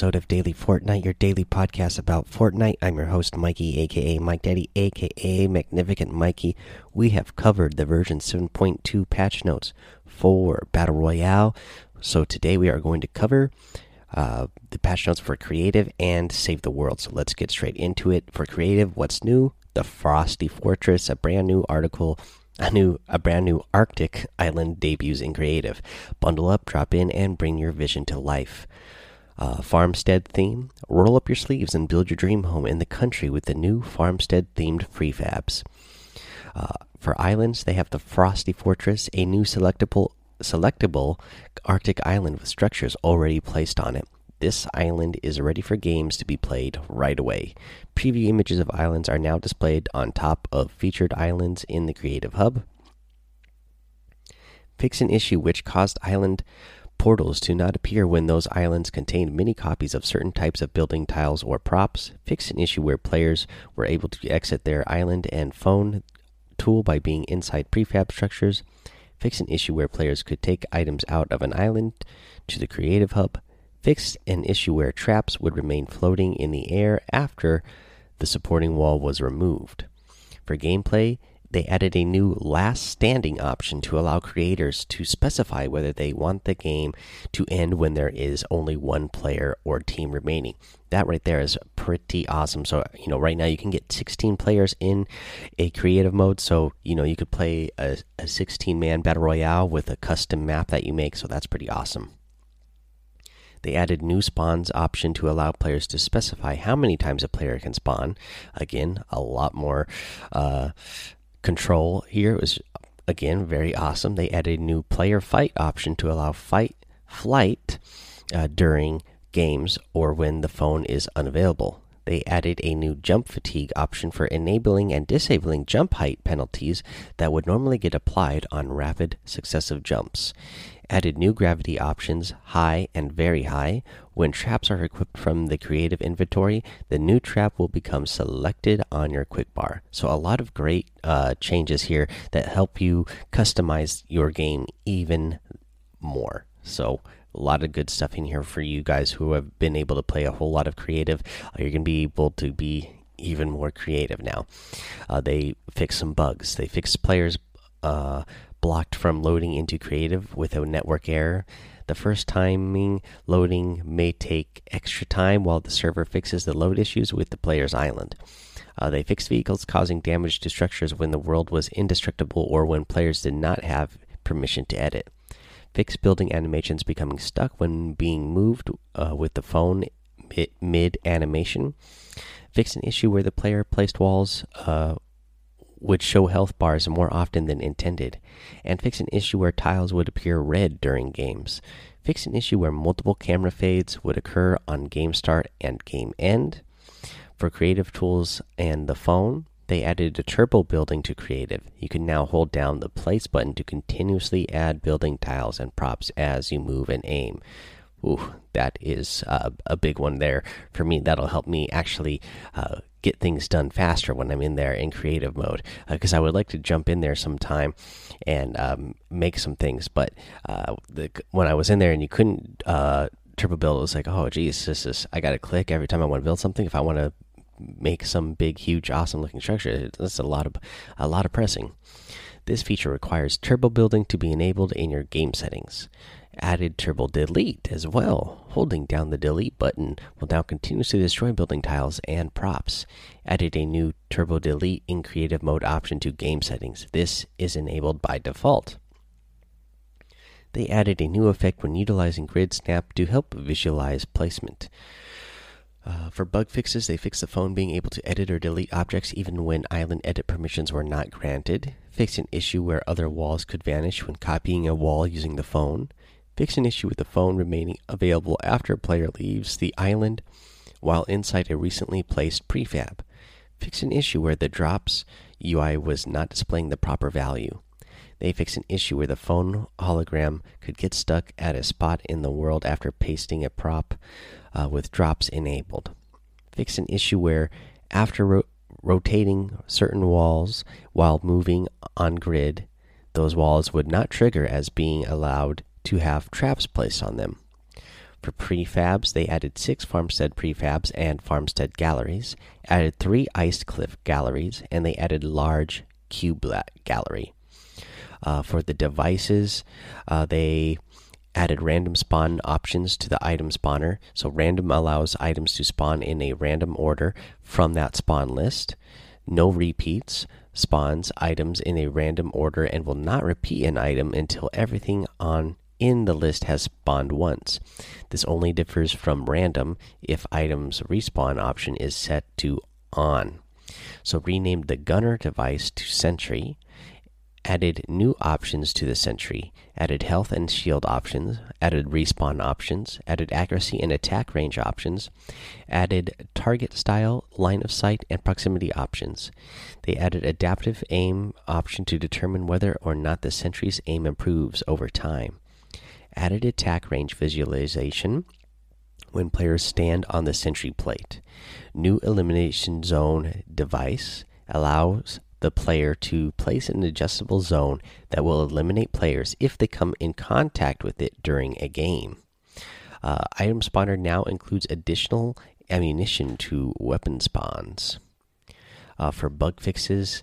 episode of Daily Fortnite, your daily podcast about Fortnite. I'm your host, Mikey, aka Mike Daddy, aka Magnificent Mikey. We have covered the version 7.2 patch notes for Battle Royale. So today we are going to cover uh, the patch notes for Creative and Save the World. So let's get straight into it. For Creative, what's new? The Frosty Fortress, a brand new article a new a brand new arctic island debuts in creative bundle up drop in and bring your vision to life uh, farmstead theme roll up your sleeves and build your dream home in the country with the new farmstead themed prefabs uh, for islands they have the frosty fortress a new selectable selectable arctic island with structures already placed on it this island is ready for games to be played right away. Preview images of islands are now displayed on top of featured islands in the Creative Hub. Fix an issue which caused island portals to not appear when those islands contained many copies of certain types of building tiles or props. Fix an issue where players were able to exit their island and phone tool by being inside prefab structures. Fix an issue where players could take items out of an island to the Creative Hub fixed an issue where traps would remain floating in the air after the supporting wall was removed. For gameplay, they added a new last standing option to allow creators to specify whether they want the game to end when there is only one player or team remaining. That right there is pretty awesome. So, you know, right now you can get 16 players in a creative mode. So, you know, you could play a, a 16 man battle royale with a custom map that you make. So, that's pretty awesome. They added new spawns option to allow players to specify how many times a player can spawn. Again, a lot more uh, control here. Was again very awesome. They added a new player fight option to allow fight flight uh, during games or when the phone is unavailable. They added a new jump fatigue option for enabling and disabling jump height penalties that would normally get applied on rapid successive jumps added new gravity options, high and very high. When traps are equipped from the creative inventory, the new trap will become selected on your quick bar. So, a lot of great uh, changes here that help you customize your game even more. So, a lot of good stuff in here for you guys who have been able to play a whole lot of creative. Uh, you're going to be able to be even more creative now. Uh, they fix some bugs. They fix players' uh, blocked from loading into creative with a network error. The first timing loading may take extra time while the server fixes the load issues with the player's island. Uh, they fixed vehicles causing damage to structures when the world was indestructible or when players did not have permission to edit. Fixed building animations becoming stuck when being moved uh, with the phone mid animation. Fix an issue where the player placed walls uh, would show health bars more often than intended, and fix an issue where tiles would appear red during games. Fix an issue where multiple camera fades would occur on game start and game end. For creative tools and the phone, they added a turbo building to creative. You can now hold down the place button to continuously add building tiles and props as you move and aim. Ooh, that is uh, a big one there for me. That'll help me actually uh, get things done faster when I'm in there in creative mode because uh, I would like to jump in there sometime and um, make some things. But uh, the, when I was in there and you couldn't uh, turbo build, it was like, oh, geez, this is I got to click every time I want to build something. If I want to make some big, huge, awesome looking structure, that's a lot of a lot of pressing. This feature requires turbo building to be enabled in your game settings added turbo delete as well. Holding down the delete button will now continuously destroy building tiles and props. Added a new turbo delete in creative mode option to game settings. This is enabled by default. They added a new effect when utilizing grid snap to help visualize placement. Uh, for bug fixes, they fixed the phone being able to edit or delete objects even when island edit permissions were not granted. Fixed an issue where other walls could vanish when copying a wall using the phone fix an issue with the phone remaining available after a player leaves the island while inside a recently placed prefab. Fix an issue where the drops UI was not displaying the proper value. They fix an issue where the phone hologram could get stuck at a spot in the world after pasting a prop uh, with drops enabled. Fix an issue where, after ro rotating certain walls while moving on grid, those walls would not trigger as being allowed to have traps placed on them. For prefabs, they added six farmstead prefabs and farmstead galleries, added three iced cliff galleries, and they added large cube gallery. Uh, for the devices, uh, they added random spawn options to the item spawner. So, random allows items to spawn in a random order from that spawn list. No repeats spawns items in a random order and will not repeat an item until everything on in the list has spawned once. This only differs from random if item's respawn option is set to on. So renamed the gunner device to sentry added new options to the sentry, added health and shield options, added respawn options, added accuracy and attack range options, added target style, line of sight, and proximity options. They added adaptive aim option to determine whether or not the sentry's aim improves over time. Added attack range visualization when players stand on the sentry plate. New elimination zone device allows the player to place an adjustable zone that will eliminate players if they come in contact with it during a game. Uh, item spawner now includes additional ammunition to weapon spawns. Uh, for bug fixes,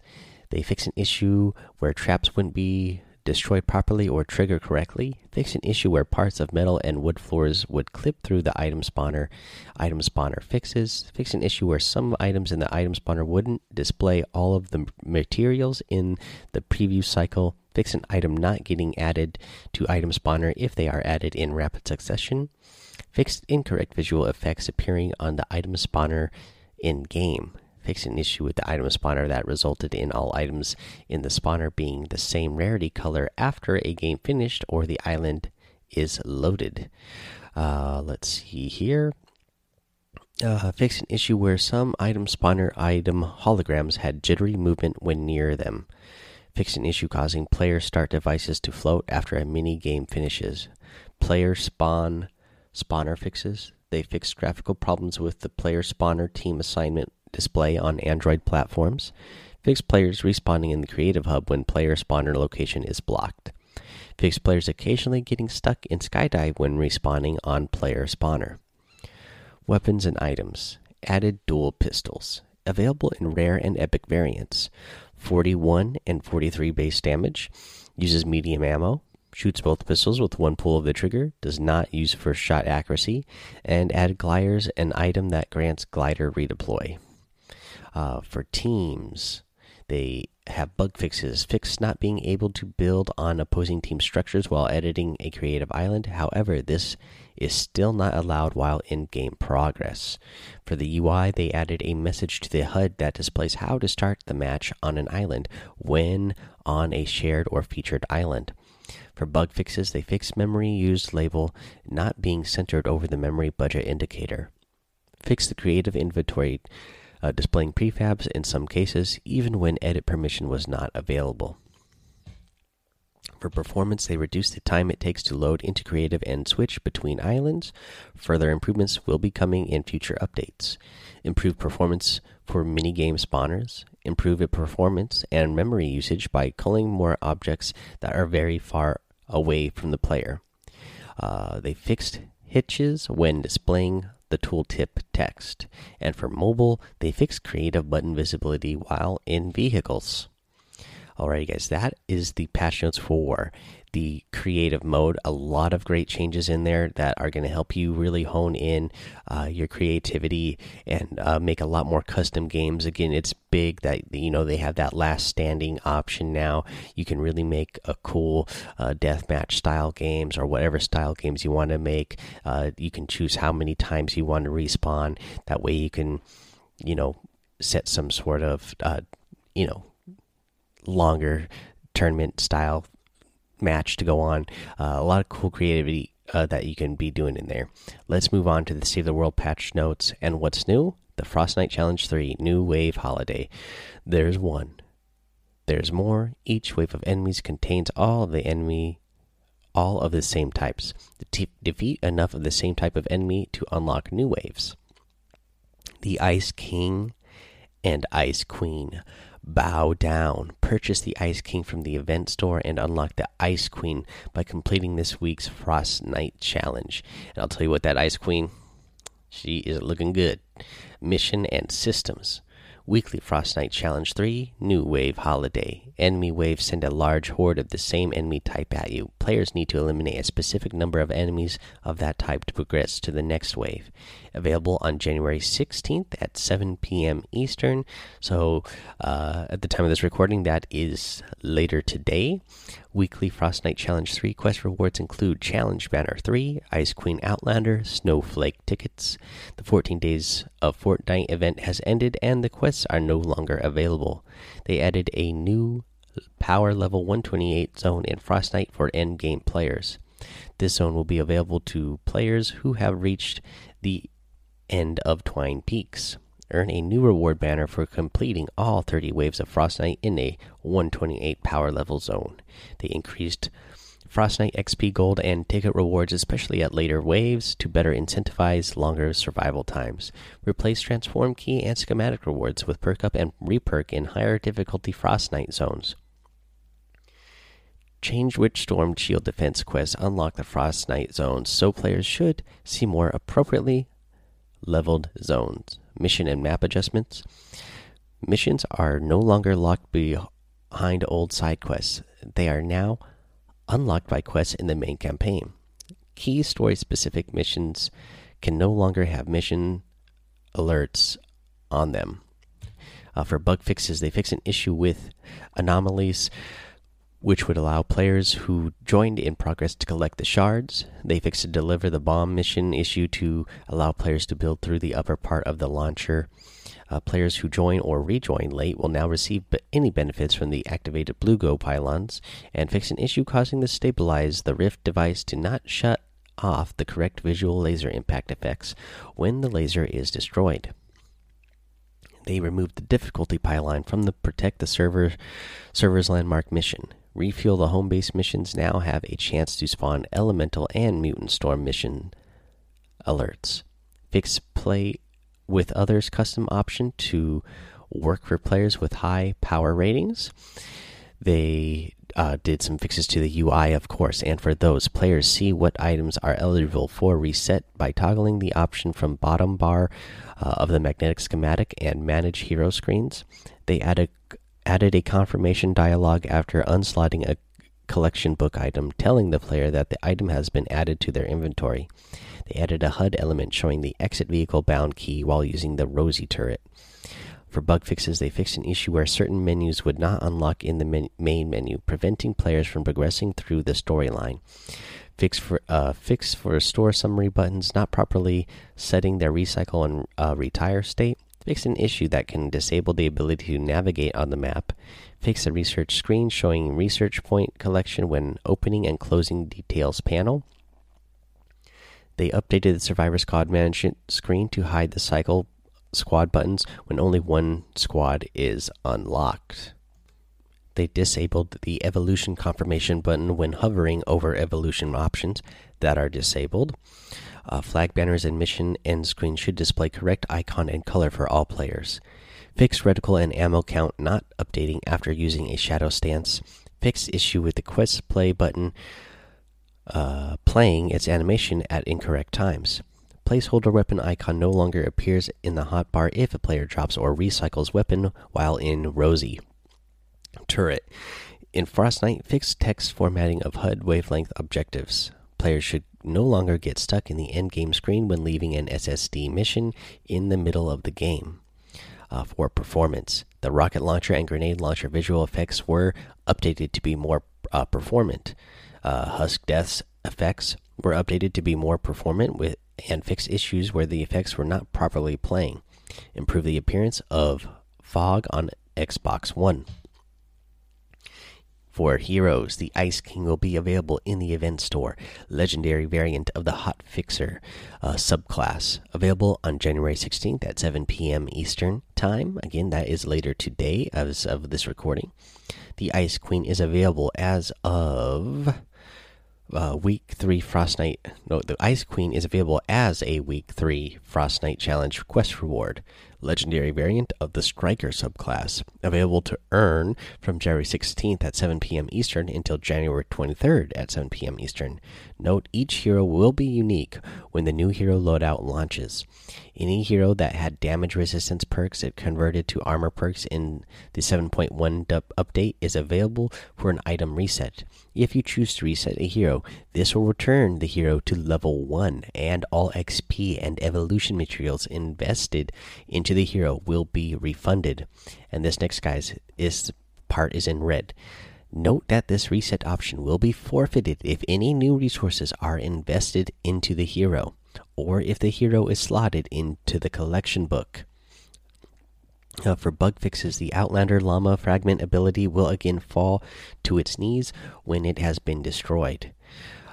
they fix an issue where traps wouldn't be destroy properly or trigger correctly, fix an issue where parts of metal and wood floors would clip through the item spawner. Item spawner fixes, fix an issue where some items in the item spawner wouldn't display all of the materials in the preview cycle. Fix an item not getting added to item spawner if they are added in rapid succession. Fix incorrect visual effects appearing on the item spawner in game fix an issue with the item spawner that resulted in all items in the spawner being the same rarity color after a game finished or the island is loaded. Uh, let's see here. Uh, fix an issue where some item spawner item holograms had jittery movement when near them. Fix an issue causing player start devices to float after a mini game finishes. Player spawn spawner fixes. They fix graphical problems with the player spawner team assignment display on Android platforms. Fix players respawning in the Creative Hub when player spawner location is blocked. Fix players occasionally getting stuck in Skydive when respawning on player spawner. Weapons and items. Added dual pistols. Available in rare and epic variants. 41 and 43 base damage. Uses medium ammo. Shoots both pistols with one pull of the trigger. Does not use first shot accuracy. And add gliders, an item that grants glider redeploy. Uh, for teams, they have bug fixes. Fix not being able to build on opposing team structures while editing a creative island. However, this is still not allowed while in game progress. For the UI, they added a message to the HUD that displays how to start the match on an island when on a shared or featured island. For bug fixes, they fixed memory used label not being centered over the memory budget indicator. Fix the creative inventory uh, displaying prefabs in some cases, even when edit permission was not available. For performance, they reduce the time it takes to load into Creative and switch between islands. Further improvements will be coming in future updates. Improve performance for minigame spawners. Improve performance and memory usage by culling more objects that are very far away from the player. Uh, they fixed hitches when displaying the tooltip text. And for mobile, they fixed creative button visibility while in vehicles. Alrighty, guys, that is the patch notes for the creative mode. A lot of great changes in there that are going to help you really hone in uh, your creativity and uh, make a lot more custom games. Again, it's big that you know they have that last standing option now. You can really make a cool uh, deathmatch style games or whatever style games you want to make. Uh, you can choose how many times you want to respawn. That way, you can you know set some sort of uh, you know longer tournament style match to go on. Uh, a lot of cool creativity uh, that you can be doing in there. Let's move on to the Save the World patch notes and what's new. The Frostnite Challenge 3 New Wave Holiday. There's one. There's more. Each wave of enemies contains all of the enemy all of the same types. defeat enough of the same type of enemy to unlock new waves. The Ice King and Ice Queen Bow Down. Purchase the Ice King from the event store and unlock the Ice Queen by completing this week's Frostnite Challenge. And I'll tell you what, that Ice Queen, she is looking good. Mission and systems. Weekly Frostnite Challenge 3 New Wave Holiday. Enemy waves send a large horde of the same enemy type at you. Players need to eliminate a specific number of enemies of that type to progress to the next wave. Available on January 16th at 7 p.m. Eastern. So, uh, at the time of this recording, that is later today. Weekly Frostnite Challenge 3 quest rewards include Challenge Banner 3, Ice Queen Outlander, Snowflake tickets. The 14 days of Fortnite event has ended and the quests are no longer available. They added a new power level 128 zone in Frostnite for end game players. This zone will be available to players who have reached the end of Twine Peaks. Earn a new reward banner for completing all 30 waves of Frostnite in a 128 power level zone. They increased Frostnite XP gold and ticket rewards, especially at later waves, to better incentivize longer survival times. Replace transform key and schematic rewards with perk up and reperk in higher difficulty Frostnite zones. Change which Storm Shield defense quests unlock the Frostnite zones, so players should see more appropriately leveled zones mission and map adjustments. Missions are no longer locked behind old side quests, they are now unlocked by quests in the main campaign. Key story specific missions can no longer have mission alerts on them. Uh, for bug fixes, they fix an issue with anomalies which would allow players who joined in progress to collect the shards. They fixed to deliver the bomb mission issue to allow players to build through the upper part of the launcher. Uh, players who join or rejoin late will now receive any benefits from the activated BluGlo pylons, and fix an issue causing the stabilize the Rift device to not shut off the correct visual laser impact effects when the laser is destroyed. They removed the difficulty pylon from the protect the server server's landmark mission. Refuel the home base missions now have a chance to spawn elemental and mutant storm mission alerts. Fix play with others custom option to work for players with high power ratings. They uh, did some fixes to the UI, of course, and for those players, see what items are eligible for reset by toggling the option from bottom bar uh, of the magnetic schematic and manage hero screens. They added added a confirmation dialog after unslotting a collection book item, telling the player that the item has been added to their inventory. They added a HUD element showing the exit vehicle bound key while using the Rosie turret. For bug fixes, they fixed an issue where certain menus would not unlock in the men main menu, preventing players from progressing through the storyline. Fix for uh, fix for store summary buttons not properly setting their recycle and uh, retire state. Fix an issue that can disable the ability to navigate on the map. Fix a research screen showing research point collection when opening and closing details panel. They updated the Survivor Squad management screen to hide the cycle squad buttons when only one squad is unlocked. They disabled the evolution confirmation button when hovering over evolution options that are disabled. Uh, flag banners and mission end screen should display correct icon and color for all players. Fix reticle and ammo count not updating after using a shadow stance. Fix issue with the quest play button uh, playing its animation at incorrect times. Placeholder weapon icon no longer appears in the hotbar if a player drops or recycles weapon while in Rosie. Turret. In Frostnite, fix text formatting of HUD wavelength objectives. Players should no longer get stuck in the end game screen when leaving an SSD mission in the middle of the game. Uh, for performance, the rocket launcher and grenade launcher visual effects were updated to be more uh, performant. Uh, Husk Death's effects were updated to be more performant with and fix issues where the effects were not properly playing. Improve the appearance of fog on Xbox One. For heroes, the Ice King will be available in the event store. Legendary variant of the Hot Fixer uh, subclass. Available on January 16th at 7 p.m. Eastern Time. Again, that is later today as of this recording. The Ice Queen is available as of uh, week three Frostnite. No, the Ice Queen is available as a week three Frostnite Challenge quest reward. Legendary variant of the Striker subclass, available to earn from January 16th at 7 p.m. Eastern until January 23rd at 7 p.m. Eastern. Note each hero will be unique when the new hero loadout launches. Any hero that had damage resistance perks it converted to armor perks in the 7.1 update is available for an item reset. If you choose to reset a hero, this will return the hero to level 1 and all XP and evolution materials invested into the hero will be refunded. And this next guy's is part is in red. Note that this reset option will be forfeited if any new resources are invested into the hero, or if the hero is slotted into the collection book. Uh, for bug fixes, the Outlander Llama fragment ability will again fall to its knees when it has been destroyed.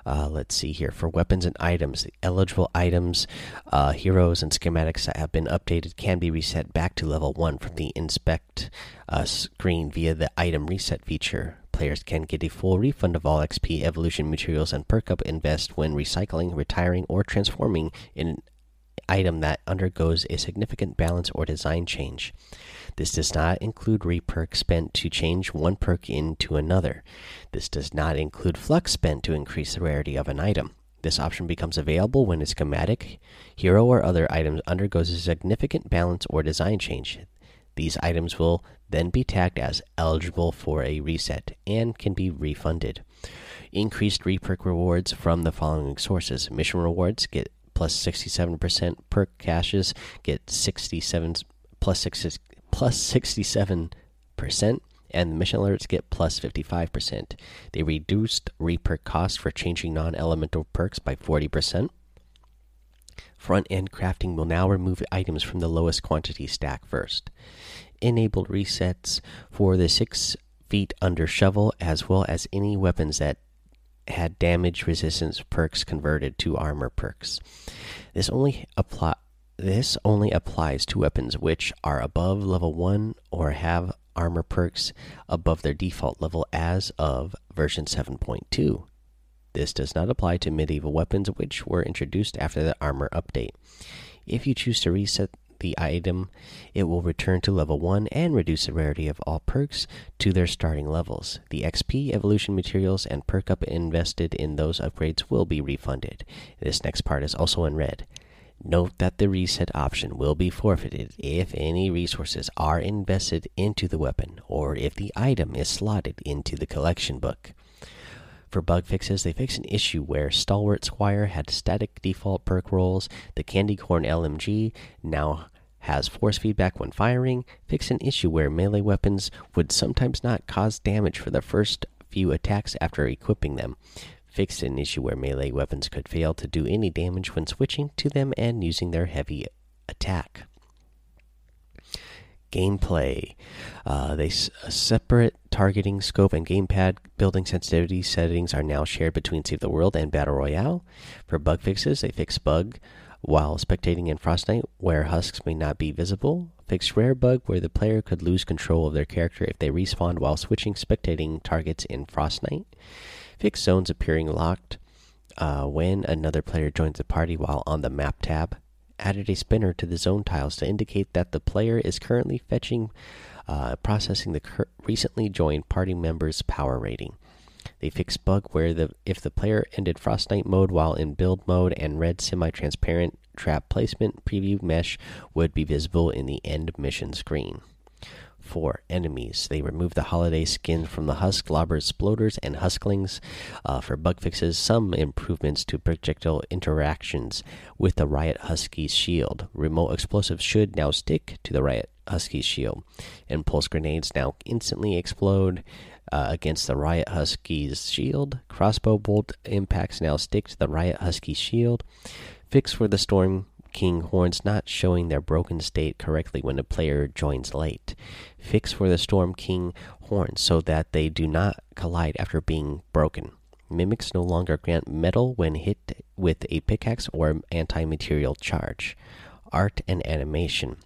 Uh, let's see here. For weapons and items, The eligible items, uh, heroes, and schematics that have been updated can be reset back to level 1 from the inspect uh, screen via the item reset feature. Players can get a full refund of all XP, evolution materials, and perk up invest when recycling, retiring, or transforming an item that undergoes a significant balance or design change. This does not include reperk spent to change one perk into another. This does not include flux spent to increase the rarity of an item. This option becomes available when a schematic, hero, or other item undergoes a significant balance or design change. These items will then be tagged as eligible for a reset and can be refunded. Increased reperk rewards from the following sources mission rewards get plus 67%, perk caches get 67 plus 6 plus 67%, and the mission alerts get plus 55%. They reduced reperk cost for changing non elemental perks by 40%. Front end crafting will now remove items from the lowest quantity stack first. Enabled resets for the 6 feet under shovel as well as any weapons that had damage resistance perks converted to armor perks. This only apply this only applies to weapons which are above level 1 or have armor perks above their default level as of version 7.2. This does not apply to medieval weapons which were introduced after the armor update. If you choose to reset the item, it will return to level 1 and reduce the rarity of all perks to their starting levels. The XP, evolution materials, and perk up invested in those upgrades will be refunded. This next part is also in red. Note that the reset option will be forfeited if any resources are invested into the weapon or if the item is slotted into the collection book. For bug fixes, they fix an issue where Stalwart Squire had static default perk rolls. The Candy Corn LMG now has force feedback when firing. Fix an issue where melee weapons would sometimes not cause damage for the first few attacks after equipping them fixed an issue where melee weapons could fail to do any damage when switching to them and using their heavy attack. Gameplay. Uh, they separate targeting scope and gamepad building sensitivity settings are now shared between Save the World and Battle Royale. For bug fixes, they fix bug while spectating in Frostnite where husks may not be visible. Fix rare bug where the player could lose control of their character if they respawn while switching spectating targets in Frostnite. Fix zones appearing locked uh, when another player joins the party while on the map tab. Added a spinner to the zone tiles to indicate that the player is currently fetching, uh, processing the recently joined party member's power rating. They fix bug where the if the player ended Frostnite mode while in build mode and red semi-transparent trap placement preview mesh would be visible in the end mission screen for enemies. They remove the holiday skin from the husk, lobber, exploders, and husklings. Uh, for bug fixes, some improvements to projectile interactions with the Riot Husky's shield. Remote explosives should now stick to the Riot Husky's shield. Impulse grenades now instantly explode. Uh, against the Riot Husky's shield. Crossbow bolt impacts now stick to the Riot Husky's shield. Fix for the Storm King horns not showing their broken state correctly when a player joins late. Fix for the Storm King horns so that they do not collide after being broken. Mimics no longer grant metal when hit with a pickaxe or anti material charge. Art and animation.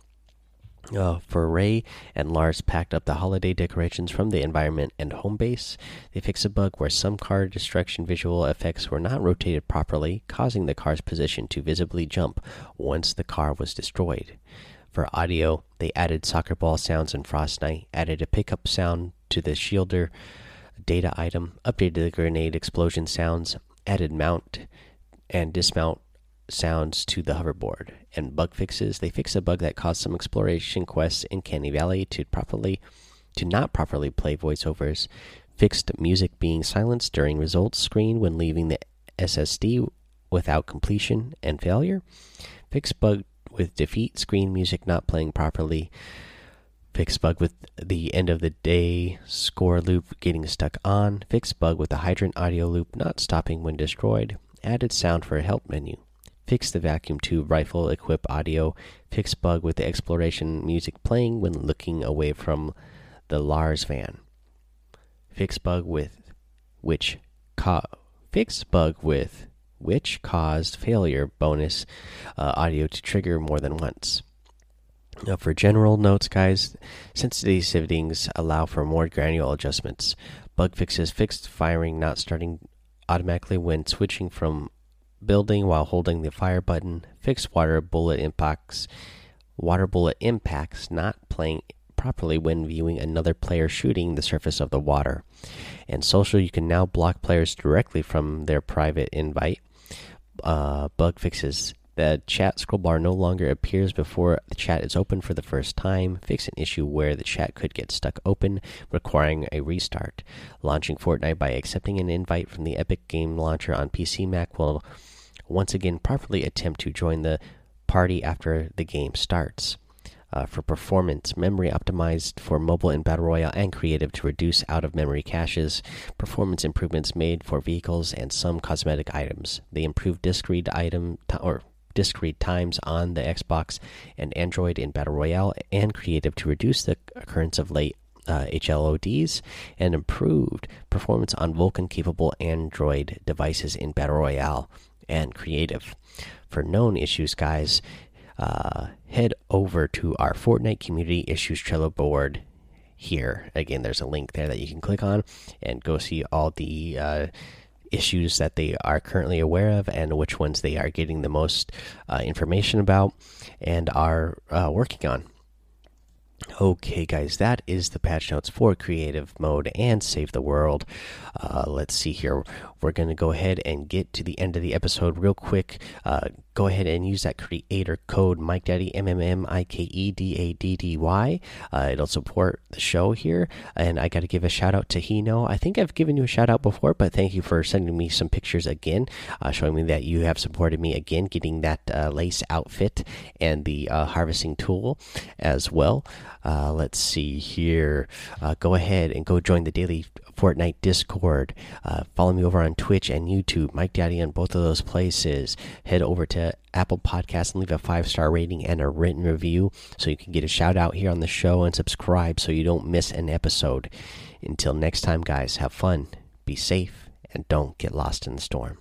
Uh, for Ray and Lars packed up the holiday decorations from the environment and home base. They fixed a bug where some car destruction visual effects were not rotated properly, causing the car's position to visibly jump once the car was destroyed. For audio, they added soccer ball sounds in Night, added a pickup sound to the shielder data item, updated the grenade explosion sounds, added mount and dismount sounds to the hoverboard. And bug fixes, they fix a bug that caused some exploration quests in Candy Valley to properly to not properly play voiceovers, fixed music being silenced during results screen when leaving the SSD without completion and failure, fixed bug with defeat screen music not playing properly, fixed bug with the end of the day score loop getting stuck on, fixed bug with the hydrant audio loop not stopping when destroyed, added sound for a help menu, fixed the vacuum tube rifle equip audio, fix bug with the exploration music playing when looking away from the Lars van. Fix bug with which co fix bug with which caused failure bonus uh, audio to trigger more than once. Now, for general notes, guys, sensitivity settings allow for more granular adjustments. Bug fixes fixed firing not starting automatically when switching from building while holding the fire button. Fixed water bullet impacts. Water bullet impacts not playing properly when viewing another player shooting the surface of the water. And social, you can now block players directly from their private invite. Uh, bug fixes. The chat scroll bar no longer appears before the chat is open for the first time. Fix an issue where the chat could get stuck open, requiring a restart. Launching Fortnite by accepting an invite from the Epic Game Launcher on PC Mac will once again properly attempt to join the party after the game starts uh, for performance, memory optimized for mobile and battle royale, and creative to reduce out of memory caches, performance improvements made for vehicles and some cosmetic items. They improved disk read item or disk read times on the Xbox and Android in battle royale and creative to reduce the occurrence of late uh, HLODs and improved performance on Vulkan capable Android devices in Battle Royale and Creative. For known issues, guys, uh, head over to our Fortnite Community Issues Trello board here. Again, there's a link there that you can click on and go see all the uh, issues that they are currently aware of and which ones they are getting the most uh, information about and are uh, working on. Okay, guys, that is the patch notes for creative mode and save the world. Uh, let's see here. We're going to go ahead and get to the end of the episode real quick. Uh, go ahead and use that creator code Mike Daddy M M M I K E D A D D Y. Uh, it'll support the show here, and I got to give a shout out to Hino. I think I've given you a shout out before, but thank you for sending me some pictures again, uh, showing me that you have supported me again, getting that uh, lace outfit and the uh, harvesting tool as well. Uh, let's see here. Uh, go ahead and go join the daily Fortnite Discord. Uh, follow me over on Twitch and YouTube, Mike Daddy on both of those places. Head over to Apple Podcasts and leave a five star rating and a written review so you can get a shout out here on the show and subscribe so you don't miss an episode. Until next time, guys, have fun, be safe, and don't get lost in the storm.